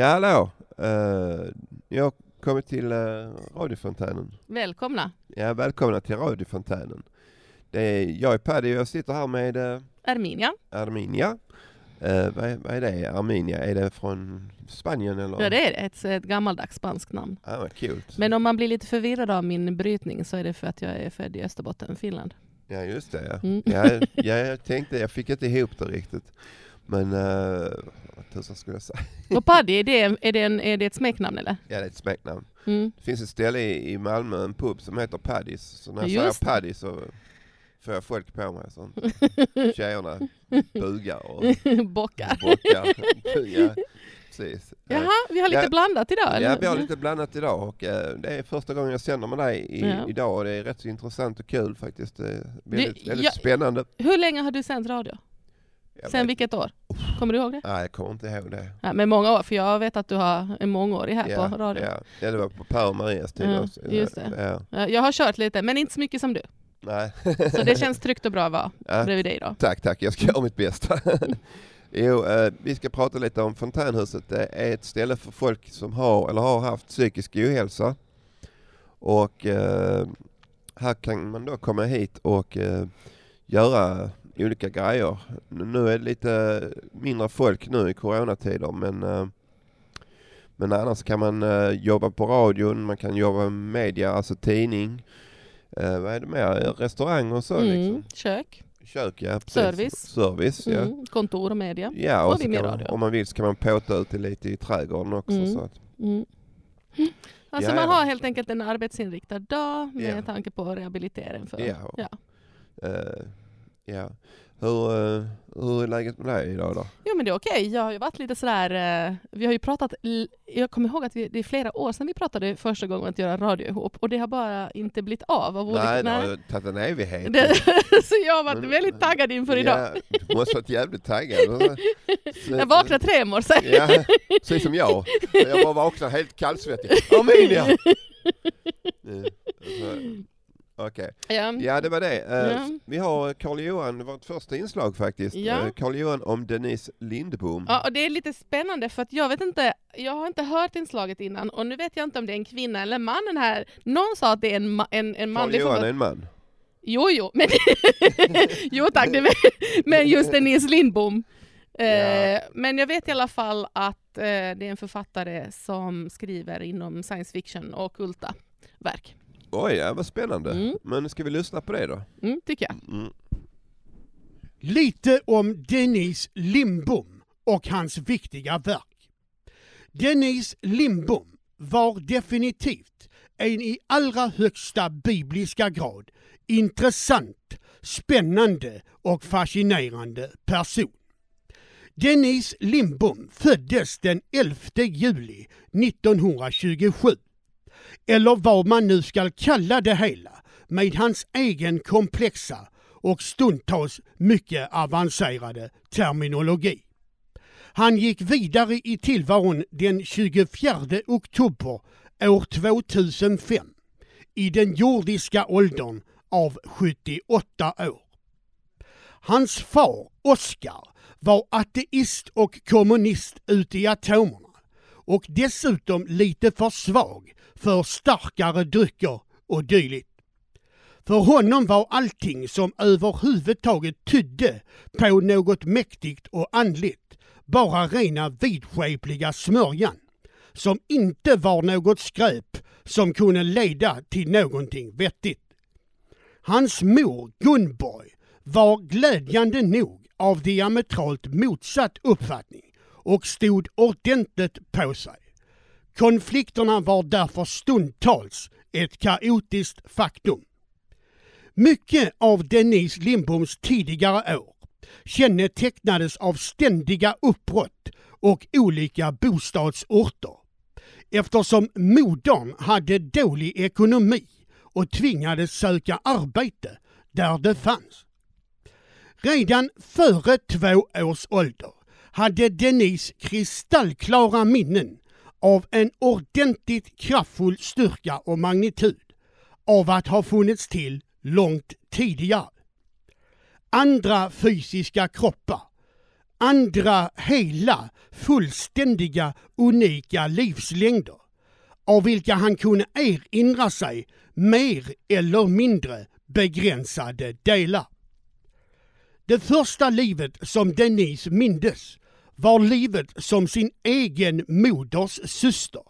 Ja, hallå. Uh, jag har kommit till uh, radiofontänen. Välkomna. Ja, välkomna till radiofontänen. Det är, jag är Paddy och jag sitter här med uh, Arminia. Arminia. Uh, vad, är, vad är det? Arminia? Är det från Spanien eller? Ja det är det, ett, ett gammaldags spanskt namn. Ah, vad kul. Men om man blir lite förvirrad av min brytning så är det för att jag är född i Österbotten, Finland. Ja just det ja. Mm. ja, ja jag tänkte, jag fick inte ihop det riktigt. Men uh, vad tusan skulle jag säga? Och Paddy, är det, är, det en, är det ett smeknamn eller? Ja det är ett smeknamn. Mm. Det finns ett ställe i, i Malmö, en pub som heter Paddys. Så när jag Just säger Paddy så får jag folk på mig. Så. Tjejerna bugar och Bockar. bockar. ja, precis. Jaha, vi har lite Ja. blandat idag eller? Ja, vi har lite blandat idag och eh, det är första gången jag sänder med dig i, Ja. idag och det är rätt så intressant och kul faktiskt. Väldigt, Du, väldigt jag- spännande. Hur länge har du sänt radio? Jag Sen vilket år? Kommer du ihåg det? Nej, jag kommer inte ihåg det. Ja, men många år, för jag vet att du har en mångårig här ja, på radio. Ja. ja, det var på Per och Marias tid Ja, också. just det. Ja. Ja, Jag har kört lite, men inte så mycket som du. Nej. Så det känns tryggt och bra att vara ja. bredvid dig då. Tack, tack. Jag ska göra mitt bästa. jo, eh, vi ska prata lite om Fontänhuset. Det är ett ställe för folk som har eller har haft psykisk ohälsa. Och eh, här kan man då komma hit och eh, göra olika grejer. Nu är det lite mindre folk nu i coronatider men eh, men annars kan man eh, jobba på radion, man kan jobba med media, alltså tidning. Eh, vad är det mer? Restaurang och så Mm, liksom. kök, Kök, ja. Precis. Service. Service, ja. mm, kontor och media. Ja, Och och vi man, om man vill så kan man påta ut det lite i trädgården också. Mm. Så att, Mm. Alltså Ja, man har helt enkelt en arbetsinriktad dag med Ja. tanke på rehabilitering. För, Ja. ja. eh, ja. Hur, eh, hur är läget med dig idag då? Jo men det är okej. Jag har ju varit lite sådär, eh, vi har ju pratat, jag kommer ihåg att vi, det är flera år sedan vi pratade första gången att göra radio ihop och det har bara inte blivit av. av Nej, det har tagit en evighet. Det, så jag har varit Men- väldigt taggad inför idag. Ja, du måste varit jävligt taggad. Så- Jag vaknade tre morse. Ja, precis som jag. Jag bara vaknade helt kallsvettig. Arminia! Okej. Ja. Ja, det var det. Eh, Ja. Vi har Carl Johan, det var ett första inslag faktiskt. Ja. Eh, Carl Johan om Denise Lindbom. Ja, och det är lite spännande för att jag vet inte, jag har inte hört inslaget innan och nu vet jag inte om det är en kvinna eller en man den här. Någon sa att det är en, ma- en, en Carl manlig Johan är en man. Jo, jo, men, jo tack, men just Denise Lindbom. Eh, Ja. Men jag vet i alla fall att det är en författare som skriver inom science fiction och kulta verk. Oj, ja, vad spännande. Mm. Men ska vi lyssna på det då? Mm, tycker jag. Mm. Lite om Denise Lindbom och hans viktiga verk. Denise Lindbom var definitivt en i allra högsta bibliska grad intressant, spännande och fascinerande person. Denise Lindbom föddes den 11 juli 1927. Eller vad man nu ska kalla det hela med hans egen komplexa och stundtals mycket avancerade terminologi. Han gick vidare i tillvaron den 24 oktober år 2005 i den jordiska åldern av 78 år. Hans far, Oskar, var ateist och kommunist ute i atomerna och dessutom lite för svag för starkare drycker och dylikt. För honom var allting som överhuvudtaget tydde på något mäktigt och andligt bara rena vidskepliga smörjan som inte var något skräp som kunde leda till någonting vettigt. Hans mor Gunborg var glädjande nog av diametralt motsatt uppfattning och stod ordentligt på sig. Konflikterna var därför stundtals ett kaotiskt faktum. Mycket av Denise Lindboms tidigare år kännetecknades av ständiga uppbrott och olika bostadsorter eftersom modern hade dålig ekonomi och tvingades söka arbete där det fanns. Redan före två års ålder hade Denise kristallklara minnen av en ordentligt kraftfull styrka och magnitud av att ha funnits till långt tidigare. Andra fysiska kroppar, andra hela, fullständiga, unika livslängder av vilka han kunde erinra sig mer eller mindre begränsade delar. Det första livet som Denise mindes var livet som sin egen moders syster,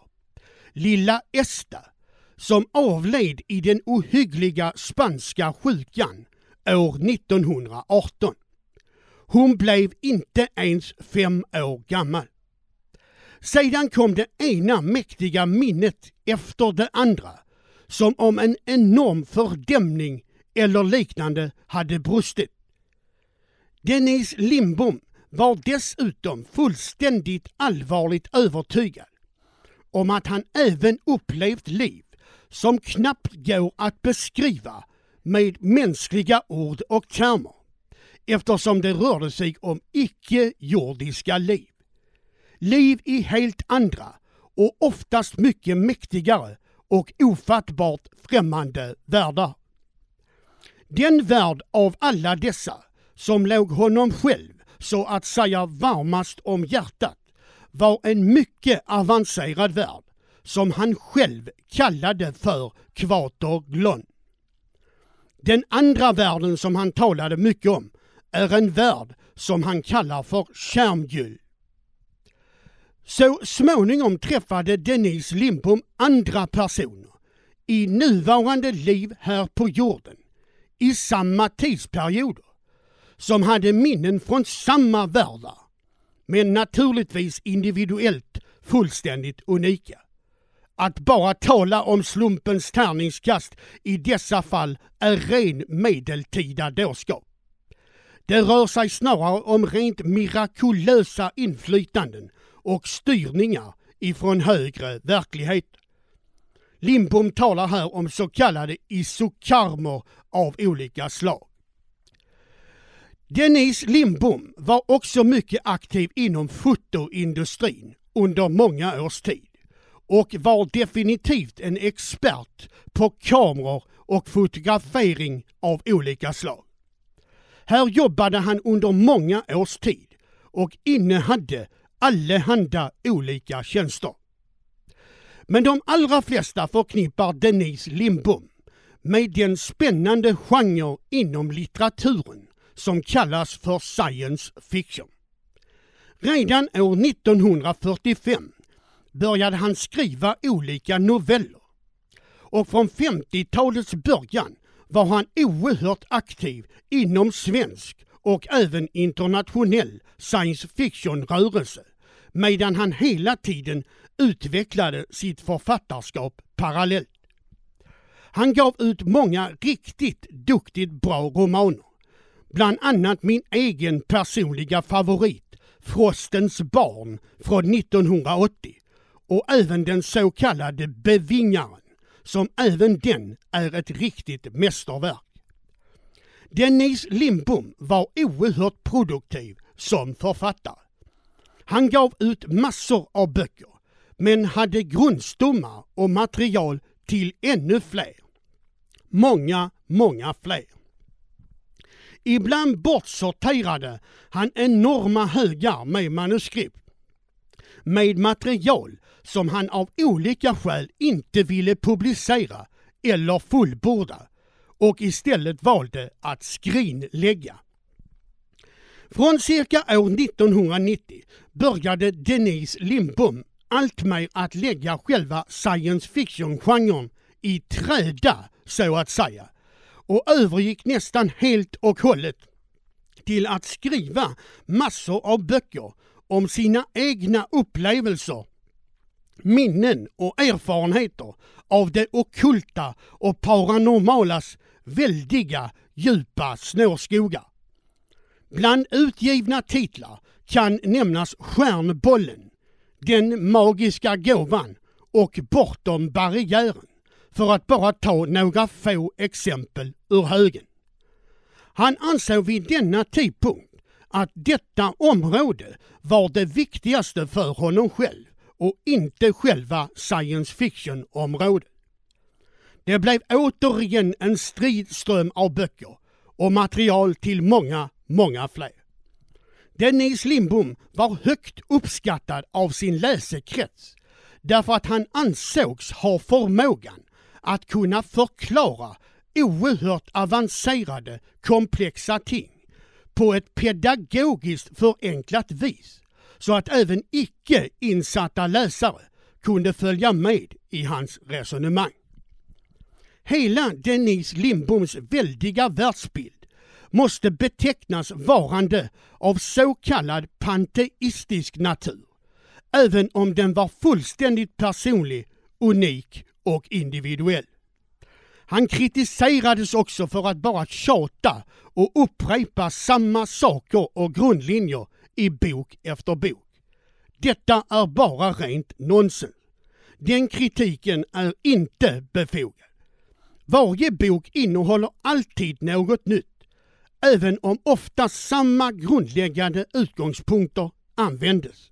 lilla Esta, som avled i den ohyggliga spanska sjukan år 1918. Hon blev inte ens fem år gammal. Sedan kom det ena mäktiga minnet efter det andra, som om en enorm fördämning eller liknande hade brustit. Denise Lindbom var dessutom fullständigt allvarligt övertygad om att han även upplevt liv som knappt går att beskriva med mänskliga ord och termer eftersom det rörde sig om icke-jordiska liv. Liv i helt andra och oftast mycket mäktigare och ofattbart främmande världar. Den värld av alla dessa som låg honom själv så att säga varmast om hjärtat var en mycket avancerad värld som han själv kallade för Kvater Glon. Den andra världen som han talade mycket om är en värld som han kallar för Kärmgyll. Så småningom träffade Denise Lindbom andra personer i nuvarande liv här på jorden i samma tidsperioder som hade minnen från samma världar men naturligtvis individuellt fullständigt unika. Att bara tala om slumpens tärningskast i dessa fall är ren medeltida dårskap. Det rör sig snarare om rent mirakulösa inflytanden och styrningar ifrån högre verklighet. Lindbom talar här om så kallade isokarmer av olika slag. Denise Lindbom var också mycket aktiv inom fotoindustrin under många års tid och var definitivt en expert på kameror och fotografering av olika slag. Här jobbade han under många års tid och innehade allehanda olika tjänster. Men de allra flesta förknippar Denise Lindbom med den spännande genre inom litteraturen som kallas för science fiction. Redan år 1945 började han skriva olika noveller och från 50-talets början var han oerhört aktiv inom svensk och även internationell science fiction-rörelse medan han hela tiden utvecklade sitt författarskap parallellt. Han gav ut många riktigt duktigt bra romaner. Bland annat min egen personliga favorit, Frostens barn från 1980 och även den så kallade Bevingaren, som även den är ett riktigt mästerverk. Dennis Lindbom var oerhört produktiv som författare. Han gav ut massor av böcker, men hade grundstommar och material till ännu fler. Många, många fler. Ibland bortsorterade han enorma högar med manuskript med material som han av olika skäl inte ville publicera eller fullborda och istället valde att skrinlägga. Från cirka år 1990 började Denise Lindbom alltmer att lägga själva science fiction-genren i träda, så att säga, och övergick nästan helt och hållet till att skriva massor av böcker om sina egna upplevelser, minnen och erfarenheter av det okulta och paranormalas väldiga djupa snårskogar. Bland utgivna titlar kan nämnas Stjärnbollen, Den magiska gåvan och Bortom barriären, för att bara ta några få exempel ur högen. Han ansåg vid denna tidpunkt att detta område var det viktigaste för honom själv och inte själva science fiction-området. Det blev återigen en stridström av böcker och material till många, många fler. Denise Lindbom var högt uppskattad av sin läsekrets därför att han ansågs ha förmågan att kunna förklara oerhört avancerade, komplexa ting på ett pedagogiskt förenklat vis så att även icke insatta läsare kunde följa med i hans resonemang. Hela Denise Lindboms väldiga världsbild måste betecknas varande av så kallad panteistisk natur, även om den var fullständigt personlig, unik och individuell. Han kritiserades också för att bara tjata och upprepa samma saker och grundlinjer i bok efter bok. Detta är bara rent nonsens. Den kritiken är inte befogad. Varje bok innehåller alltid något nytt, även om ofta samma grundläggande utgångspunkter användes.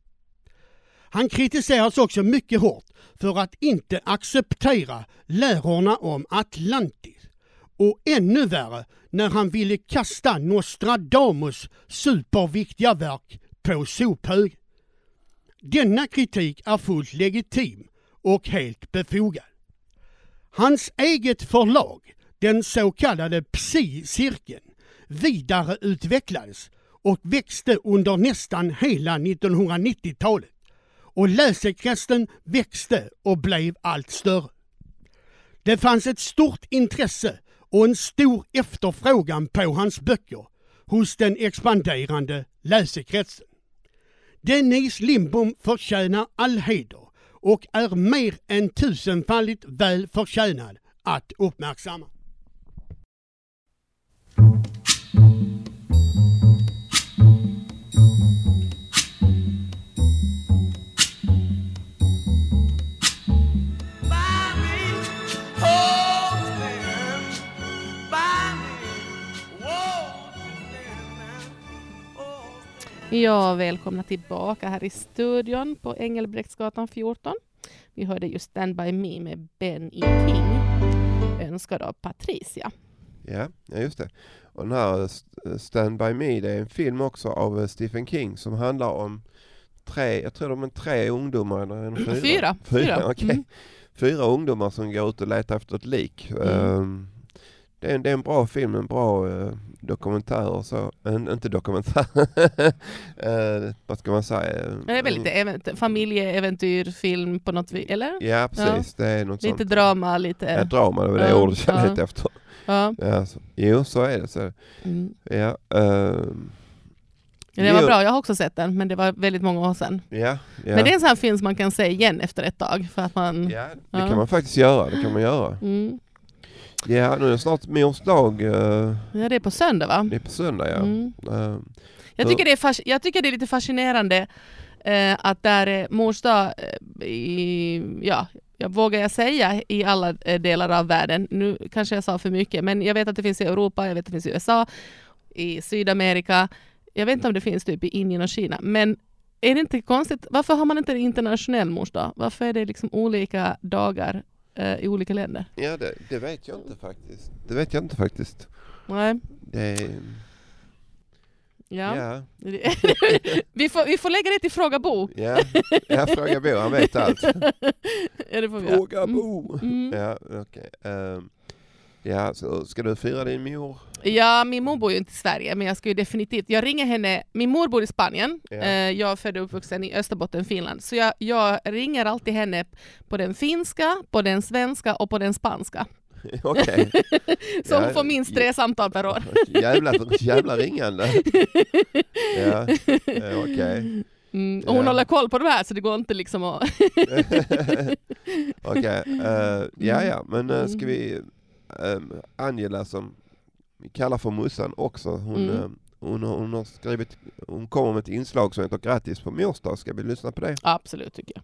Han kritiseras också mycket hårt för att inte acceptera lärorna om Atlantis och ännu värre när han ville kasta Nostradamus superviktiga verk på sophög. Denna kritik är fullt legitim och helt befogad. Hans eget förlag, den så kallade Psi-cirkeln, vidareutvecklades och växte under nästan hela 1990-talet och läsekretsen växte och blev allt större. Det fanns ett stort intresse och en stor efterfrågan på hans böcker hos den expanderande läsekretsen. Denise Lindbom förtjänar all heder och är mer än tusenfaldigt väl förtjänad att uppmärksamma. Ja, välkomna tillbaka här i studion på Engelbrektsgatan 14. Vi hörde just Stand By Me med Ben E. King, önskad av Patricia. Ja, just det. Och den här Stand By Me, det är en film också av Stephen King som handlar om tre, jag tror de är tre ungdomar eller en fyra? Fyra. Fyra, fyra. Okay. Mm. Fyra ungdomar som går ut och letar efter ett lik. Mm. Um, det, är, det är en bra film, en bra uh, dokumentär och så. En, inte dokumentär, uh, vad ska man säga? Det är väl lite familjeäventyrfilm på något vis, eller? Ja, precis. Det är något Lite sånt. drama, lite... Ja, drama, det var det Ja, ordet jag ja. letade efter. Ja. Ja, så, jo, så är det. Så, Mm. ja, ehm, Det var bra, jag har också sett den, men det var väldigt många år sedan. Ja, ja. Men det är en sån här film som man kan se igen efter ett tag, för att man... ja, det Ja. kan man faktiskt göra. Det kan man göra. Mm. Ja, nu är det snart mors dag. eh, Ja, det är på söndag va? Det är på söndag, ja. Mm. Ehm, Jag, tycker det är jag tycker det är lite fascinerande eh, att där är mors dag eh, i, ja, jag vågar jag säga, i alla eh, delar av världen. Nu kanske jag sa för mycket, men jag vet att det finns i Europa, jag vet att det finns i USA, i Sydamerika. Jag vet inte om det finns typ i Indien och Kina, men är det inte konstigt? Varför har man inte en internationell mors dag? Varför är det liksom olika dagar eh, i olika länder? ja, det, det vet jag inte faktiskt. Det vet jag inte faktiskt. Nej, Det ja. ja. vi, får, vi får lägga det till Fråga Bo. Ja, jag frågar Bo, han vet allt. Ja, det får vi. Fråga Mm. Bo. Mm. Ja, okej. Ehm, ja, så ska du fira din mor? Ja, min mor bor ju inte i Sverige, men jag ska ju definitivt... Jag ringer henne... Min mor bor i Spanien. Ja. Eh, jag är född och uppvuxen i Österbotten, Finland. Så jag, jag ringer alltid henne på den finska, på den svenska och på den spanska. Okej. Så Ja, hon får minst tre samtal per år. Jävla, jävla ringande. Ja, okej. Mm, och hon Ja. håller koll på det här så det går inte liksom att... Okej, eh, ja ja, men eh, ska Mm. vi... ehm, Angela som vi kallar för Mussan också, hon, Mm. eh, hon, har- hon har skrivit, hon kommer med ett inslag som heter Grattis på mors dag, ska vi lyssna på det? Absolut tycker jag.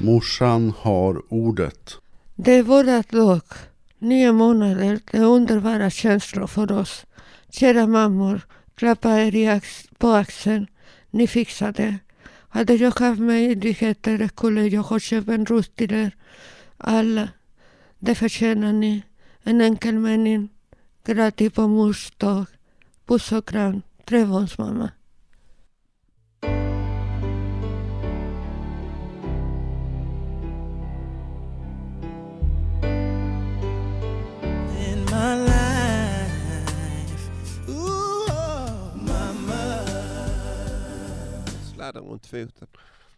Morsan har ordet. Det är vårat dag. Nio månader, det är underbara känslor för oss. Kära mammor, klappa er i ax- på axeln. Ni fixar det. Hade jag haft möjligheter skulle jag ha köpt en ros till er. alla. Det förtjänar ni. En enkel mening. Grattis på mors dag. Puss och kram. Trevångsmamma. Sladdar runt foten.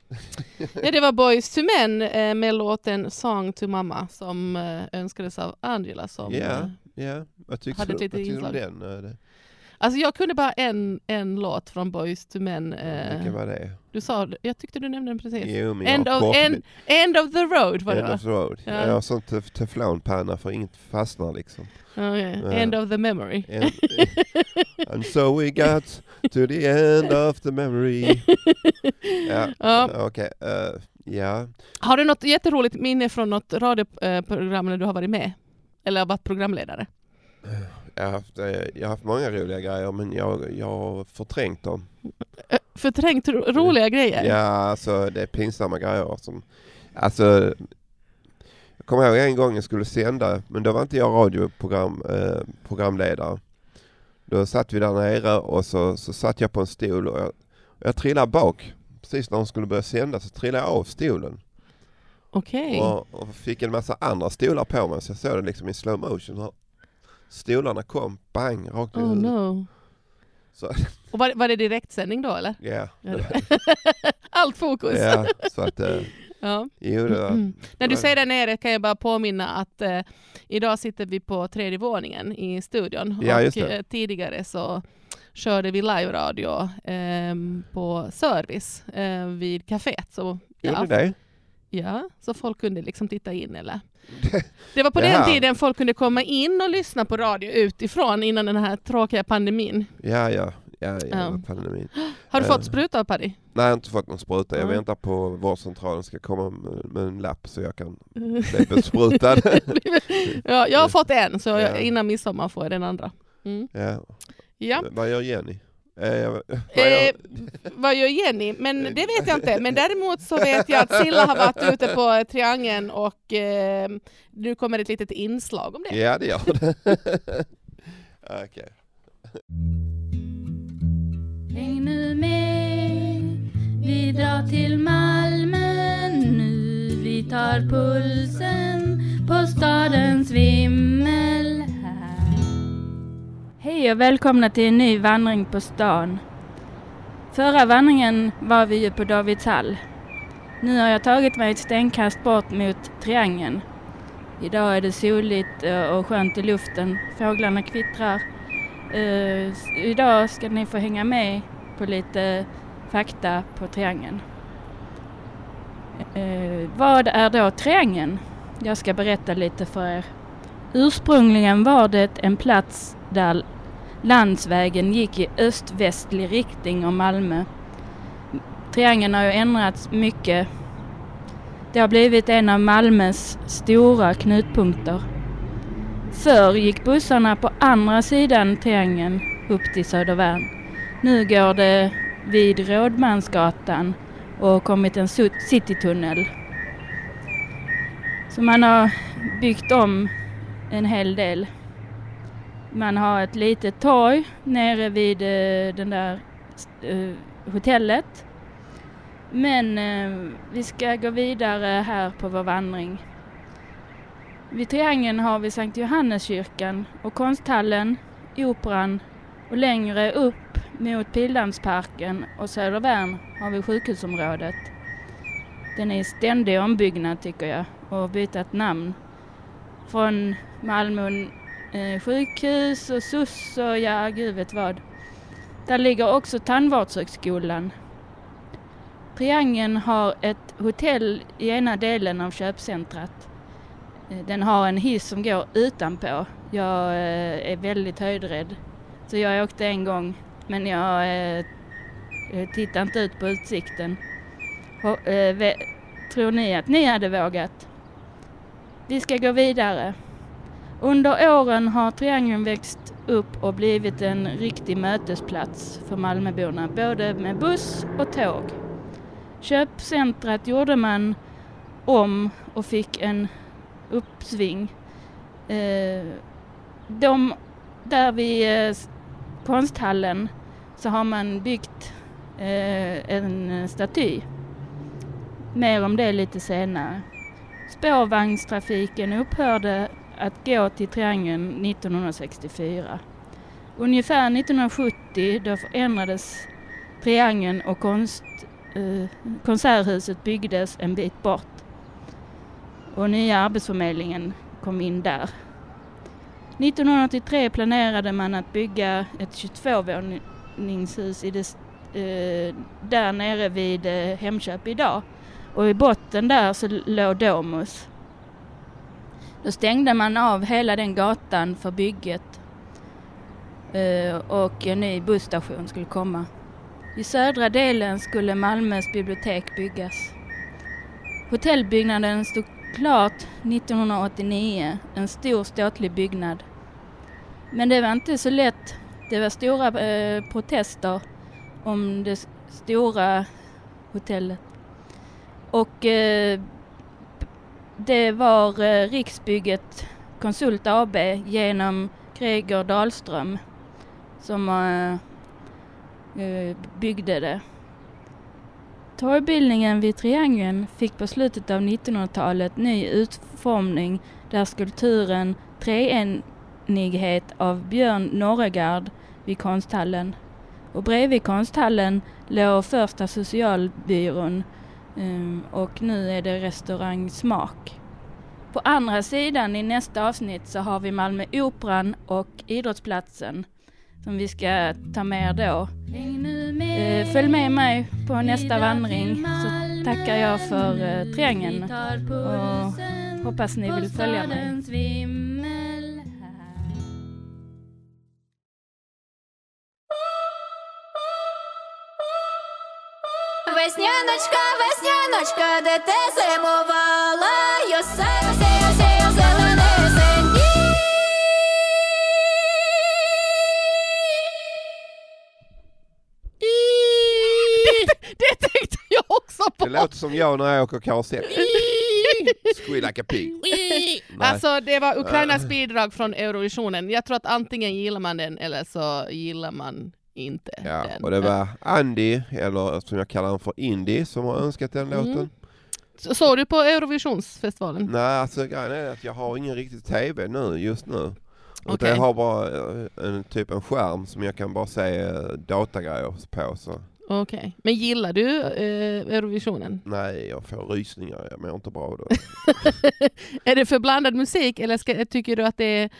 Ja, det var Boys to Men eh, med låten Song to Mama som eh, önskades av Angela som Ja, eh, ja. Vad tyckte Hade ett litet inslag. den? eh, det- Alltså jag kunde bara en, en låt från Boys to Men. Eh, Vilken var det? du sa, jag tyckte du nämnde den precis. Jo, End of, end, end of the road var det End va? of the road. Ja. Jag har sån tef- teflonpanna för inget fastnar liksom. Okej, Ja. End of the memory. And, and so we got to the end of the memory. Ja, Ja. okej. eh, ja. Har du något jätteroligt minne från något radioprogram när du har varit med? Eller varit programledare? Jag har, haft, eh, jag har haft många roliga grejer men jag, jag har förträngt dem. Förträngt ro- roliga grejer? Ja, alltså det är pinsamma grejer som... Alltså... Jag kommer ihåg en gång jag skulle sända, men då var inte jag radioprogram, eh. Då satt vi där nere och så, så satt jag på en stol och jag, jag trillade bak. Precis när hon skulle börja sända så trillade jag av stolen. Okej. Och, och fick en massa andra stolar på mig så jag såg det liksom i slow motion. hur Stolarna kom, bang, rakt i Oh huvudet. no. Så- Och var, var det direktsändning då eller? Ja, Ja. Allt fokus. ja, så att... Eh, Ja. jo, det var, Mm. När du säger där nere kan jag bara påminna att eh, idag sitter vi på tredje våningen i studion. Ja, och eh, tidigare så körde vi live-radio ehm, på service eh, vid kaféet. Så, Gjorde ja, det? ja, så folk kunde liksom titta in. Eller. Det var på Det den tiden folk kunde komma in och lyssna på radio utifrån innan den här tråkiga pandemin. Ja, ja. Ja, ja, pandemin. Har du Eh. fått spruta av Paddy? Nej, jag har inte fått någon spruta. Jag väntar på vårdcentralen ska komma med, en lapp så jag kan bli besprutad. ja, jag har fått en, så Ja. jag, innan midsommar får jag den andra. Mm. ja. Ja. Vad gör Jenny? Eh, vad Eh, gör, vad gör Jenny? Men det vet jag inte. Men däremot så vet jag att Silla har varit ute på eh, Triangeln och eh, nu kommer ett litet inslag om det. ja, det gör det. Okej. Häng nu med, vi drar till Malmö nu. Vi tar pulsen på stadens vimmel här. Hej och välkomna till en ny vandring på stan. Förra vandringen var vi ju på Davidshall. Nu har jag tagit mig ett stenkast bort mot Triangeln. Idag är det soligt och skönt i luften. Fåglarna kvittrar. Eh, idag ska ni få hänga med på lite fakta på triangeln. Eh, vad är då triangeln? Jag ska berätta lite för er. Ursprungligen var det en plats där landsvägen gick i öst-västlig riktning om Malmö. Triangeln har ju ändrats mycket. Det har blivit en av Malmös stora knutpunkter. Förr gick bussarna på andra sidan triangeln upp till Södervärn. Nu går det vid Rådmansgatan och har kommit en citytunnel. Så man har byggt om en hel del. Man har ett litet torg nere vid eh, den där eh, hotellet. Men eh, vi ska gå vidare här på vår vandring. Vid triangeln har vi Sankt Johanneskyrkan och konsthallen, operan och längre upp mot Pildammsparken och Södervärn har vi sjukhusområdet. Den är i ständig ombyggnad tycker jag och har bytt ett namn. Från Malmö eh, sjukhus och SUS och ja, gud vet vad. Där ligger också Tandvårdshögskolan. Triangeln har ett hotell i ena delen av köpcentrat. Eh, den har en hiss som går utanpå. Jag eh, är väldigt höjdrädd. Så jag åkte en gång men jag eh, tittade inte ut på utsikten. Tror ni att ni hade vågat? Vi ska gå vidare. Under åren har Triangeln växt upp och blivit en riktig mötesplats för Malmöborna, både med buss och tåg. Köpcentrat gjorde man om och fick en uppsving. Eh, de, där vid eh, konsthallen så har man byggt eh, en staty. Mer om det lite senare. Spårvagnstrafiken upphörde att gå till triangeln 1964. Ungefär 1970 då förändrades triangeln och konst, eh, konserthuset byggdes en bit bort. Och nya arbetsförmedlingen kom in där. 1983 planerade man att bygga ett 22-våningshus i det, eh, där nere vid eh, Hemköp idag. Och i botten där så låg Domus. Då stängde man av hela den gatan för bygget eh, och en ny busstation skulle komma. I södra delen skulle Malmös bibliotek byggas. Hotellbyggnaden stod klart 1989, en stor ståtlig byggnad. Men det var inte så lätt. Det var stora eh, protester om det stora hotellet. Och eh, det var eh, Riksbygget Konsult AB genom Gregor Dahlström som eh, eh byggde det. Torgbildningen vid Triangeln fick på slutet av 1900-talet ny utformning där skulpturen Treenighet av Björn Norregard vid konsthallen. Och bredvid konsthallen låg första socialbyrån ehm, och nu är det restaurang Smak. På andra sidan i nästa avsnitt så har vi Malmö Operan och Idrottsplatsen som vi ska ta med då. Eh, följ med mig på nästa vandring så tackar jag för eh, triangeln och hoppas ni vill följa mig. Весняночка, весняночка, де ти зимувала, Йосей, Йосей, Йосей, Det låter som jag när jag åker karusell. Squeal like a pig. Alltså det var Ukrainas bidrag från Eurovisionen. Jag tror att antingen gillar man den eller så gillar man inte Ja, den. och det var Andy, eller som jag kallar honom för Indy, som har önskat den Mm. låten. Så- Såg du på Eurovisionsfestivalen? Nej, alltså grejen är att jag har ingen riktig TV nu, just nu. Okej. jag har bara eh, en, typ en skärm som jag kan bara se eh, datagrejer på. Så. Okej. Men gillar du eh, Eurovisionen? Nej, jag får rysningar, jag mår inte bra då. Är det för blandad musik eller ska, tycker du att det är...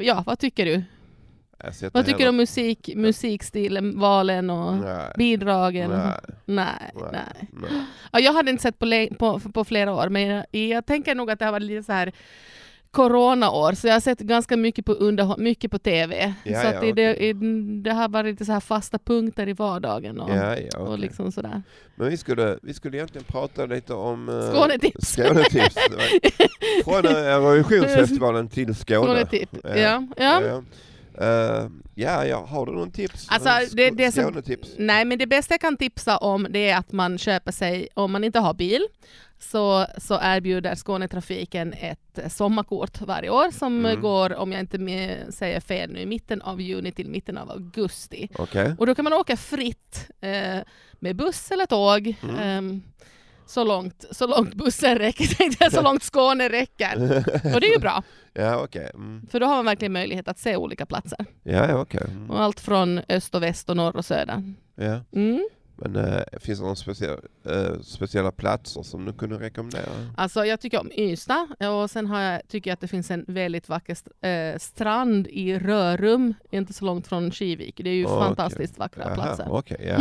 Ja, vad tycker du? Vad tycker du om musik, musikstilen, valen och Nej, bidragen? nej, Nej, nej, nej. nej. Ja, jag hade inte sett på, på, på flera år, men jag, jag tänker nog att det har varit lite så här coronaår, så jag har sett ganska mycket på, underhå- mycket på TV. Ja, så ja, det, det, det har varit lite så här fasta punkter i vardagen. Och, Ja, ja, och okej. liksom sådär. Men vi skulle, vi skulle egentligen prata lite om... eh, Skånetips. Skånetips. Från eh, Eurovisionsfestivalen till Skåne. Skånetipp. Ja. Ja. Ja. Ja. Ja, har du någon tips? Alltså, det- det som-? Nej, men det bästa jag kan tipsa om det är att man köper sig, om man inte har bil, så, så erbjuder Skånetrafiken ett sommarkort varje år som Mm. går, om jag inte säger fel nu, i mitten av juni till mitten av augusti. Okej. Och då kan man åka fritt eh, med buss eller tåg. Mm. ehm, så, långt, så långt bussen räcker, så långt Skåne räcker. Och det är ju bra, ja, okej. Mm. för då har man verkligen möjlighet att se olika platser. Ja, ja, okej. Mm. Och allt från öst och väst och norr och söder. Ja. Mm. Men eh, finns det några speciella, eh, speciella platser som du kunde rekommendera? Alltså jag tycker om Ystad och sen har jag, tycker jag att det finns en väldigt vacker st- eh, strand i Rörum, inte så långt från Kivik. Det är ju Okej. fantastiskt vackra Jaha, platser. Okej, ja.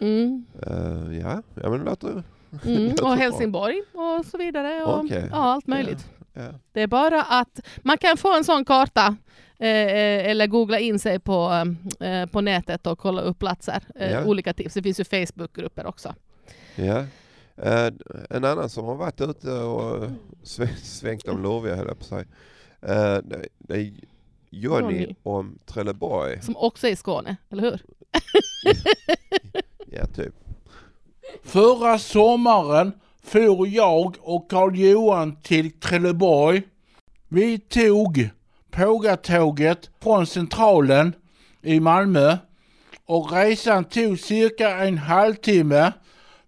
Mm, Eh, ja. ja, men låter... mm. Och. Helsingborg och så vidare. Och, Okej. Ja, allt möjligt. Ja. Det är bara att man kan få en sån karta eh, eh, eller googla in sig på, eh, på nätet och kolla upp platser. Eh, Ja. Olika tips. Det finns ju Facebookgrupper också. Ja. Eh, en annan som har varit ute och sv- svängt om lurviga höll jag på. Eh, det, det är Jonny Johnny. om Trelleborg. Som också är i Skåne, eller hur? Ja, typ. Förra sommaren for jag och Karl-Johan till Trelleborg. Vi tog Pågatåget från Centralen i Malmö och resan tog cirka en halvtimme.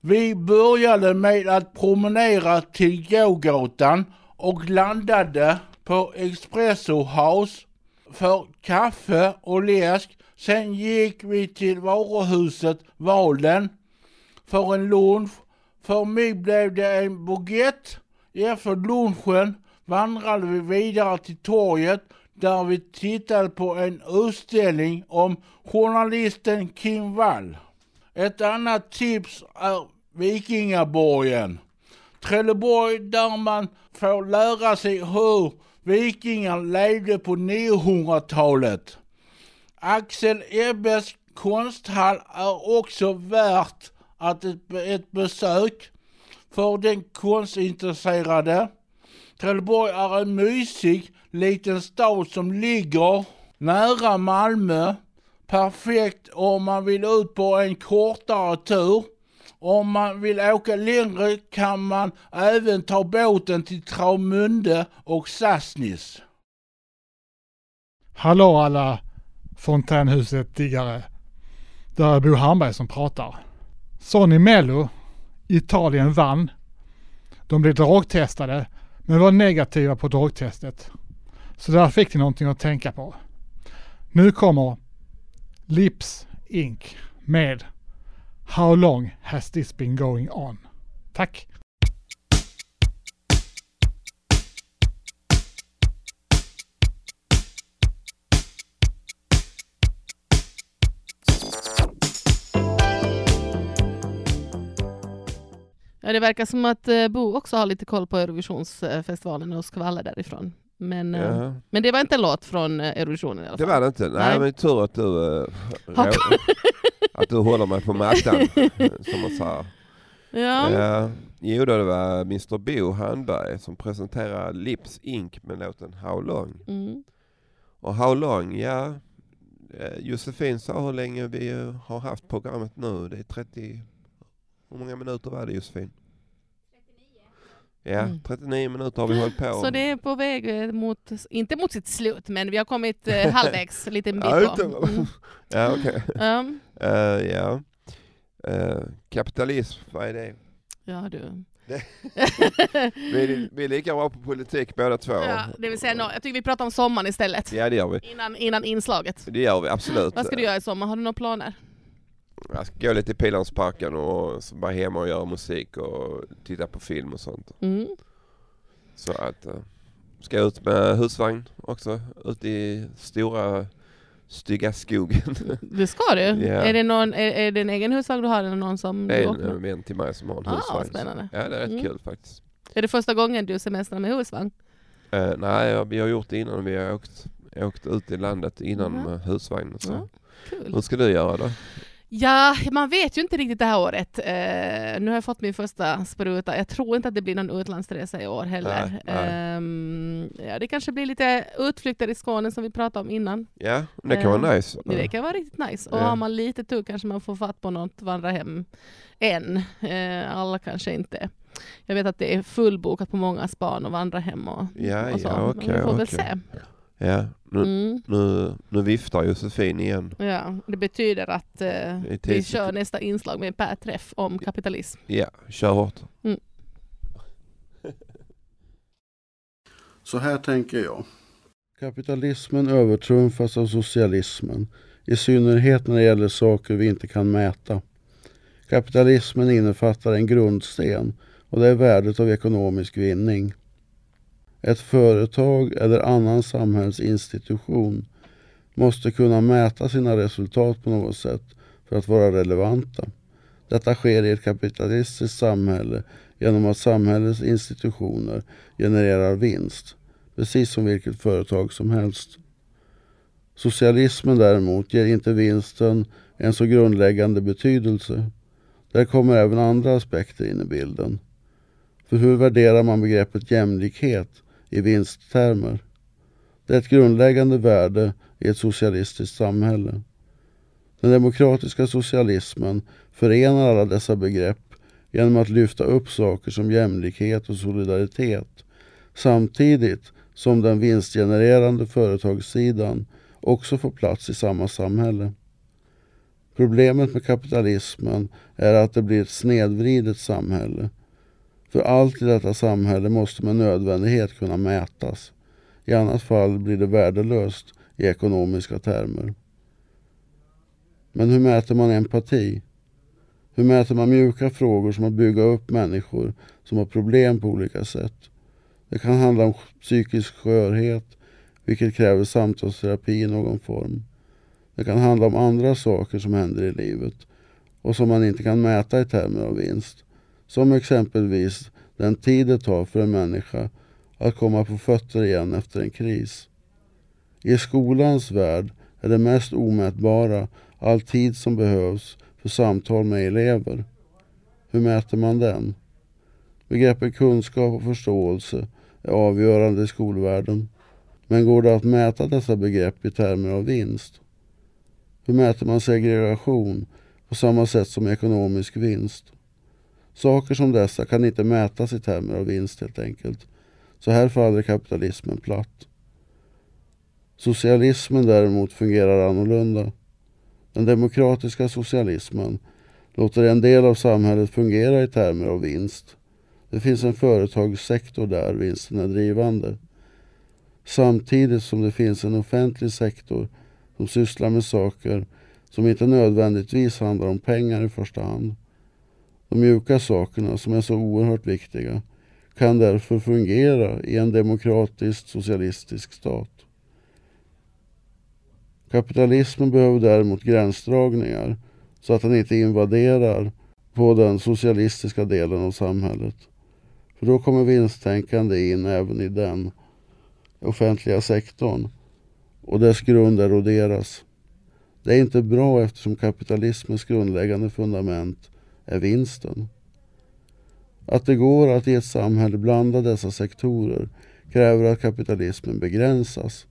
Vi började med att promenera till gågatan och landade på Espresso House för kaffe och läsk. Sen gick vi till varuhuset Valen för en lunch. För mig blev det en baguette. Efter lunchen vandrade vi vidare till torget där vi tittade på en utställning om journalisten Kim Wall. Ett annat tips är Vikingaborgen. Trelleborg där man får lära sig hur vikingar levde på 900-talet. Axel Ebbes konsthall är också värt att ett, ett besök för den konstintresserade. Trelleborg är en mysig liten stad som ligger nära Malmö. Perfekt om man vill ut på en kortare tur. Om man vill åka längre kan man även ta båten till Travmunde och Sassnitz. Hallå alla Fontänhuset-diggare. Det är Bo Hamberg som pratar. Sonny Mello, Italien vann. De blev drogtestade men var negativa på drogtestet. Så där fick de någonting att tänka på. Nu kommer Lips Inc. med How long has this been going on? Tack! Ja, det verkar som att eh, Bo också har lite koll på Eurovisionsfestivalen och skvallrar därifrån. Men, eh, Ja. men det var inte en låt från eh, Eurovisionen i alla Det fall. var det inte. Nej, Nej. men tur att du, uh, att du håller mig på mattan. som man säger. Ja. Ja. Jo då, det var Mr Bo Handberg som presenterade Lips Inc med låten How long. Mm. Och How long, ja. Josefin sa hur länge vi har haft programmet nu. Det är 30... Hur många minuter var det Josefin? Ja, Mm. 39 minuter har vi hållit på. Så det är på väg eh, mot, inte mot sitt slut, men vi har kommit eh, halvvägs, lite en bit Ja, på. Mm. Ja, okej. Ja. Eh, ja. Eh, kapitalism, vad är det? Ja, du. Vi är, vi är lika bra på politik båda två. Ja, det vill säga, no, jag tycker vi pratar om sommaren istället. Ja, det gör vi. Innan, innan inslaget. Det gör vi absolut. Vad ska du göra i sommar? Har du några planer? Jag ska gå lite i Pildammsparken och så bara hemma och göra musik och titta på film och sånt. Mm. Så att, uh, ska jag ut med husvagn också, ut i stora stygga skogen. Det ska du? Ja. Är, det någon, är, är det en egen husvagn du har eller någon som Det du är åker en med? vän till mig som har en Ah, husvagn. spännande. Ja, det är rätt Mm. kul faktiskt. Är det första gången du semestrar med husvagn? Eh, nej, vi har gjort det innan. Vi har åkt, åkt ut i landet innan Mhm. med husvagn. och Så. Ja, Kul. Hur ska du göra då? Ja, man vet ju inte riktigt det här året. Eh, nu har jag fått min första spruta. Jag tror inte att det blir någon utlandsresa i år heller. Nej, nej. Ehm, ja, det kanske blir lite utflykter i Skåne som vi pratade om innan. Ja, det kan vara Eh, nice. Det kan vara riktigt nice. Och Ja. har man lite tur kanske man får fatt på något vandrarhem än. Eh, alla kanske inte. Jag vet att det är fullbokat på många span och vandrarhem och, Ja, och så. ja, Men okej, vi får väl okej. se. Ja, nu, Mm. nu, nu viftar Josefin igen. Ja, det betyder att eh, vi kör nästa inslag med Per Träff om kapitalism. Ja, kör hårt. Så här tänker jag. Kapitalismen övertrumfas av socialismen. I synnerhet när det gäller saker vi inte kan mäta. Kapitalismen innefattar en grundsten och det är värdet av ekonomisk vinning. Ett företag eller annan samhällsinstitution måste kunna mäta sina resultat på något sätt för att vara relevanta. Detta sker i ett kapitalistiskt samhälle genom att samhällets institutioner genererar vinst, precis som vilket företag som helst. Socialismen däremot ger inte vinsten en så grundläggande betydelse. Där kommer även andra aspekter in i bilden. För hur värderar man begreppet jämlikhet i vinsttermer? Det är ett grundläggande värde i ett socialistiskt samhälle. Den demokratiska socialismen förenar alla dessa begrepp genom att lyfta upp saker som jämlikhet och solidaritet samtidigt som den vinstgenererande företagssidan också får plats i samma samhälle. Problemet med kapitalismen är att det blir ett snedvridet samhälle. För allt i detta samhälle måste med nödvändighet kunna mätas. I annat fall blir det värdelöst i ekonomiska termer. Men hur mäter man empati? Hur mäter man mjuka frågor som att bygga upp människor som har problem på olika sätt? Det kan handla om psykisk skörhet, vilket kräver samtalsterapi i någon form. Det kan handla om andra saker som händer i livet och som man inte kan mäta i termer av vinst. Som exempelvis den tid det tar för en människa att komma på fötter igen efter en kris. I skolans värld är det mest omätbara all tid som behövs för samtal med elever. Hur mäter man den? Begreppet kunskap och förståelse är avgörande i skolvärlden. Men går det att mäta dessa begrepp i termer av vinst? Hur mäter man segregation på samma sätt som ekonomisk vinst? Saker som dessa kan inte mätas i termer av vinst helt enkelt. Så här faller kapitalismen platt. Socialismen däremot fungerar annorlunda. Den demokratiska socialismen låter en del av samhället fungera i termer av vinst. Det finns en företagssektor där vinsten är drivande. Samtidigt som det finns en offentlig sektor som sysslar med saker som inte nödvändigtvis handlar om pengar i första hand. De mjuka sakerna som är så oerhört viktiga kan därför fungera i en demokratisk socialistisk stat. Kapitalismen behöver däremot gränsdragningar så att den inte invaderar på den socialistiska delen av samhället. För då kommer vinsttänkande in även i den offentliga sektorn och dess grund eroderas. Det är inte bra eftersom kapitalismens grundläggande fundament är vinsten. Att det går att i ett samhälle blanda dessa sektorer kräver att kapitalismen begränsas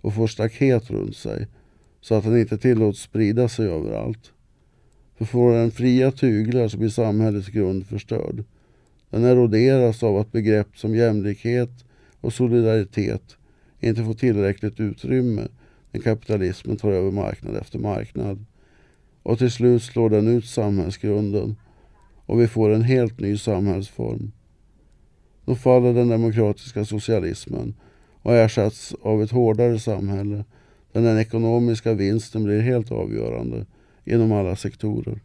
och får staket runt sig så att den inte tillåts sprida sig överallt. För får den fria tyglar så blir samhällets grund förstörd. Den eroderas av att begrepp som jämlikhet och solidaritet inte får tillräckligt utrymme när kapitalismen tar över marknad efter marknad. Och till slut slår den ut samhällsgrunden och vi får en helt ny samhällsform. Då faller den demokratiska socialismen och ersätts av ett hårdare samhälle där den ekonomiska vinsten blir helt avgörande inom alla sektorer.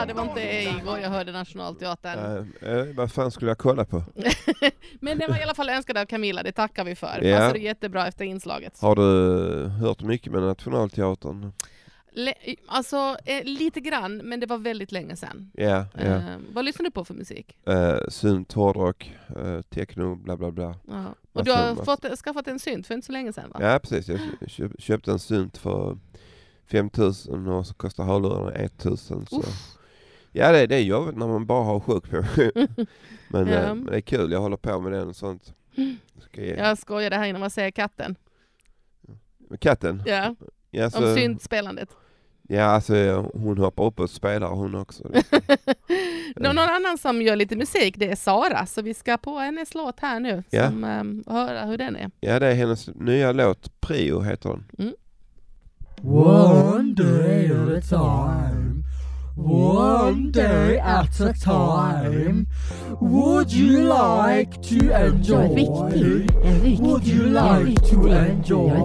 Kolla! Det var inte igår jag hörde Nationalteatern. Eh, eh, vad fan skulle jag kolla på? Men det var i alla fall önskad av Camilla, det tackar vi för. Ja. Passade jättebra efter inslaget. Har du hört mycket med Nationalteatern? Le- alltså, eh, lite grann, men det var väldigt länge sedan. Ja, ja. Eh, vad lyssnar du på för musik? Eh, synt, hårdrock, eh, techno, bla bla bla. Ja. Och du har fått, skaffat en synt för inte så länge sedan va? Ja precis, jag köp, köpte en synt för 5000 och så kostar hörlurarna 1000. Så. Ja det, det är jobbigt när man bara har sjuk på men, Ja. eh, men det är kul, jag håller på med den och sånt. Ska ge. Jag skojade här innan man säger katten. Med katten? Ja, Ja, om så- syntspelandet. Ja alltså hon hoppar upp och spelar hon också. Nå- Någon annan som gör lite musik, det är Sara, så vi ska på hennes låt här nu, Ja. som, ehm, höra hur den är. Ja det är hennes nya låt, Prio heter den. Mm. One day at a time. One day at a time. Would you like to enjoy? Would you like to enjoy?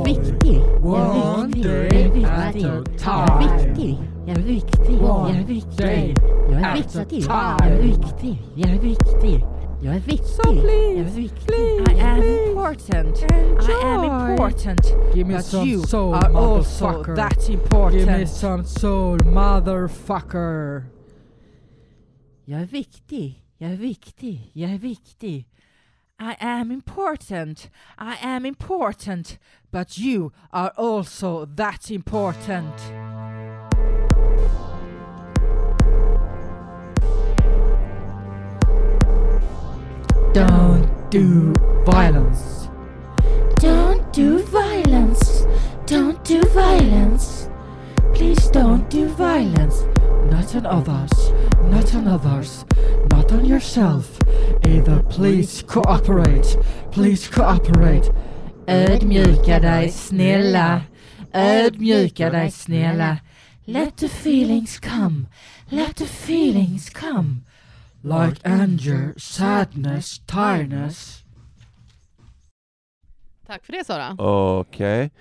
One day at a time. Jag är viktig, är One viktig, day jag är at a viktig, jag är viktig, är viktig, jag är viktig, viktig. I am important, I am important, Give me but some you soul, are also that important. Give me some soul, motherfucker. Jag är viktig, jag är viktig, jag är viktig. I am important, I am important, but you are also that important. Don't do violence. Don't do violence. Don't do violence. Please don't do violence. Not on others. Not on others. Not on yourself. Either please cooperate. Please cooperate. Ödmjuka dig snälla. Ödmjuka dig snälla. Let the feelings come. Let the feelings come. Like anger, sadness, tiredness. Tack för det Sara. Okej.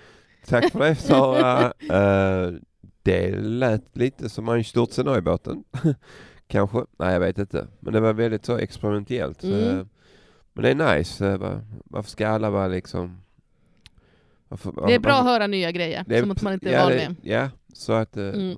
Tack för det Sara. Eh, det lät lite som Einstürzen i båten. Kanske. Nej jag vet inte. Men det var väldigt så experimentellt. Mm. Eh, men det är nice. Va- Varför ska alla vara liksom... Varför, Det är bra att höra nya grejer Det som att man inte är ja, van det- med. Ja, så att... Mm.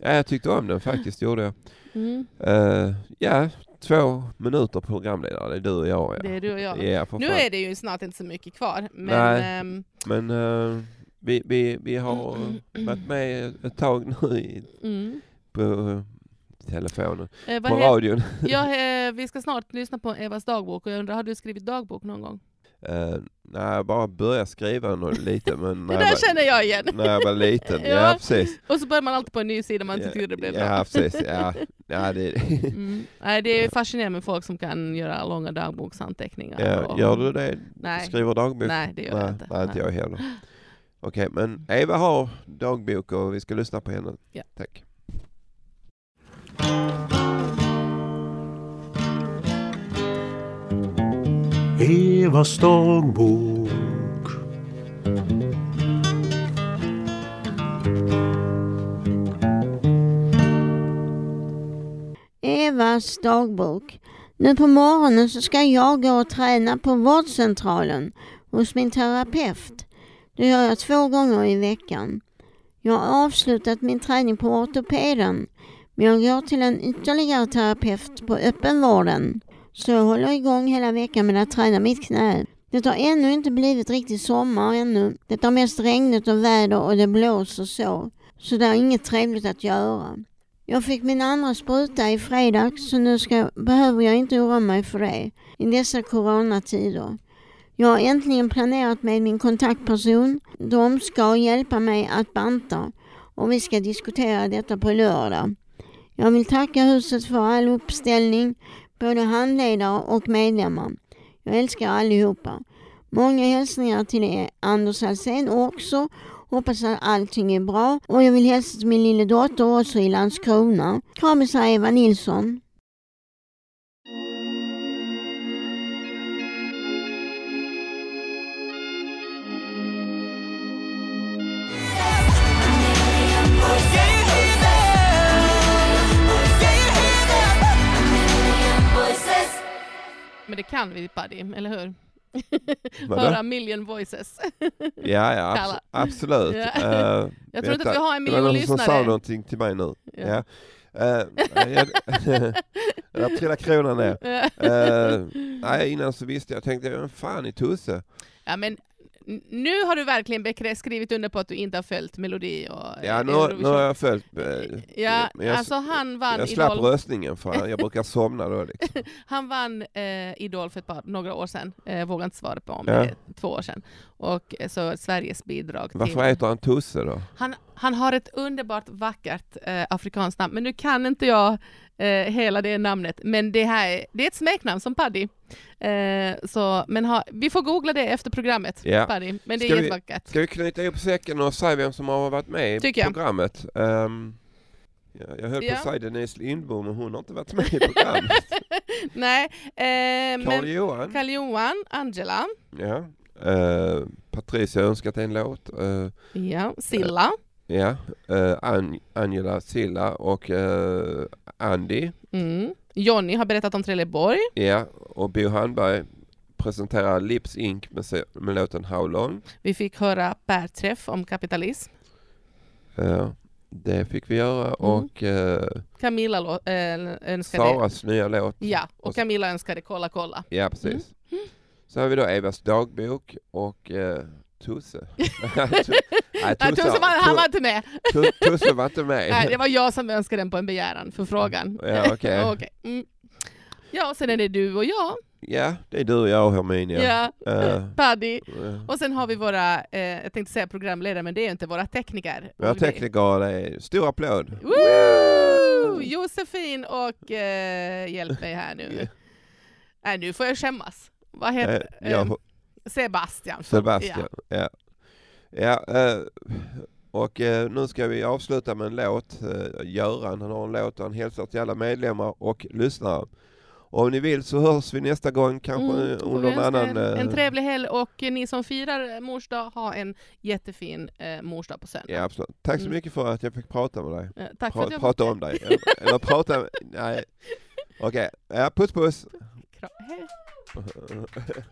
Ja, jag tyckte om den faktiskt, gjorde jag. Mm. Eh, ja, två minuter programledare, det är du och jag. Ja. Det är du och jag. Ja, nu fan. är det ju snart inte så mycket kvar. Men Nej. ehm, Men eh, vi, vi, vi har varit med ett tag nu i, Mm. på eh, telefonen, på radion. ja, vi ska snart lyssna på Evas dagbok och jag undrar, har du skrivit dagbok någon gång? Uh, nej, jag bara började skriva något lite. Men när Det jag där var, känner jag igen. När jag var liten, ja, Ja. precis. Och så börjar man alltid på en ny sida man inte Ja, tyckte det blev ja, bra. precis, ja. Ja, det- mm. Nej, det är fascinerande med folk som kan göra långa dagboksanteckningar. Ja, och- gör du det? Nej. Skriver dagbok? Nej, det gör jag nej, inte. Nej, inte jag heller. Okej, men Eva har dagbok och vi ska lyssna på henne. Ja. Tack. Evas dagbok. Evas dagbok. Nu på morgonen så ska jag gå och träna på vårdcentralen hos min terapeut. Det gör jag två gånger i veckan. Jag har avslutat min träning på ortopeden men jag går till en ytterligare terapeut på öppenvården. Så jag håller igång hela veckan med att träna mitt knä. Det har ännu inte blivit riktigt sommar ännu. Det har mest regnigt och väder och det blåser så. Så det är inget trevligt att göra. Jag fick min andra spruta i fredags så nu ska, behöver jag inte oroa mig för det i dessa coronatider. Jag har äntligen planerat med min kontaktperson. De ska hjälpa mig att banta och vi ska diskutera detta på lördag. Jag vill tacka huset för all uppställning, både handledare och medlemmar. Jag älskar allihopa. Många hälsningar till er, Anders Alsén också. Hoppas att allting är bra. Och jag vill hälsa till min lilla dotter också i Landskrona. Kramisar Eva Nilsson. Men det kan vi Paddy, eller hur? Höra million voices. Ja, ja abs- Kalla. absolut. Ja. Eh, Jag tror inte att vi har en Det var miljon någon som sa lyssnare. någonting till mig nu. Ja. Ja. Eh, jag, där trillade kronan ner. Eh, nej, innan så visste jag, tänkte, vem fan är Tusse? Ja, men nu har du verkligen skrivit under på att du inte har följt Melodi och Ja, eh, nu, har- nu Eurovision. har jag följt. eh, Ja, jag, alltså han vann Jag slapp Idol. röstningen för jag brukar somna då liksom. Han vann eh, Idol för ett par, några år sedan, eh, vågar inte svara på om Ja. det två år sedan. Och eh, så Sveriges bidrag Varför till... heter han Tusse då? Han, han har ett underbart vackert eh, afrikanskt namn, men nu kan inte jag eh, hela det namnet. Men det här är, det är ett smeknamn som Paddy. Eh, så, men ha, vi får googla det efter programmet, Ja. Paddy. Men det är Ska vi- jättevackert. Ska vi knyta ihop säcken och säga vem som har varit med i programmet? Ja, jag höll på att säga Denise Lindbom, men hon har inte varit med i programmet. Nej, eh, Carl men Johan. Carl Johan, Angela, Ja. Uh, Patricia önskat en låt. Eh, ja, Silla, ja. Eh, An- Angela Silla och eh, Andy. mm. Jonny har berättat om Trelleborg, Ja. Och Bo Handberg presenterar Lips Inc med, med låten How Long. vi fick höra Per Träff om kapitalism, Eh, det fick vi göra Mm. och eh, Camilla äh, önskade Saras nya låt. Ja, och Camilla önskade Kolla kolla. Ja, precis. Mm. Så har vi då Evas dagbok och eh, Tusse. Nej, Nej, Tusse var, han var inte med. Tu- Tusse var inte med. Nej, det var jag som önskade den på en begäran för frågan. Ja, okej. Okej. Mm. Ja, sen är det du och jag. Ja, det är du och jag och Herminia. Ja, Eh, Paddy. eh, Och sen har vi våra, eh, jag tänkte säga programledare, men det är inte våra tekniker. Våra tekniker, det är stor applåd. Woo! Josefin och eh, hjälp mig här nu. Nej, nu får jag skämmas. Vad heter Eh, ja, Sebastian. Sebastian, ja. Ja, eh, och eh, nu ska vi avsluta med en låt. Eh, Göran, han har en låt och han hälsar till alla medlemmar och lyssnare. Och om ni vill så hörs vi nästa gång, kanske Mm, under en annan... en, trevlig helg och ni som firar mors dag, ha en jättefin eh, mors dag på söndag. Ja, absolut. Tack så Mm. mycket för att jag fick prata med dig. Eh, tack för att jag prata om dig. Eller, prata... Nej. Okej, ja, puss puss. Kra- hej.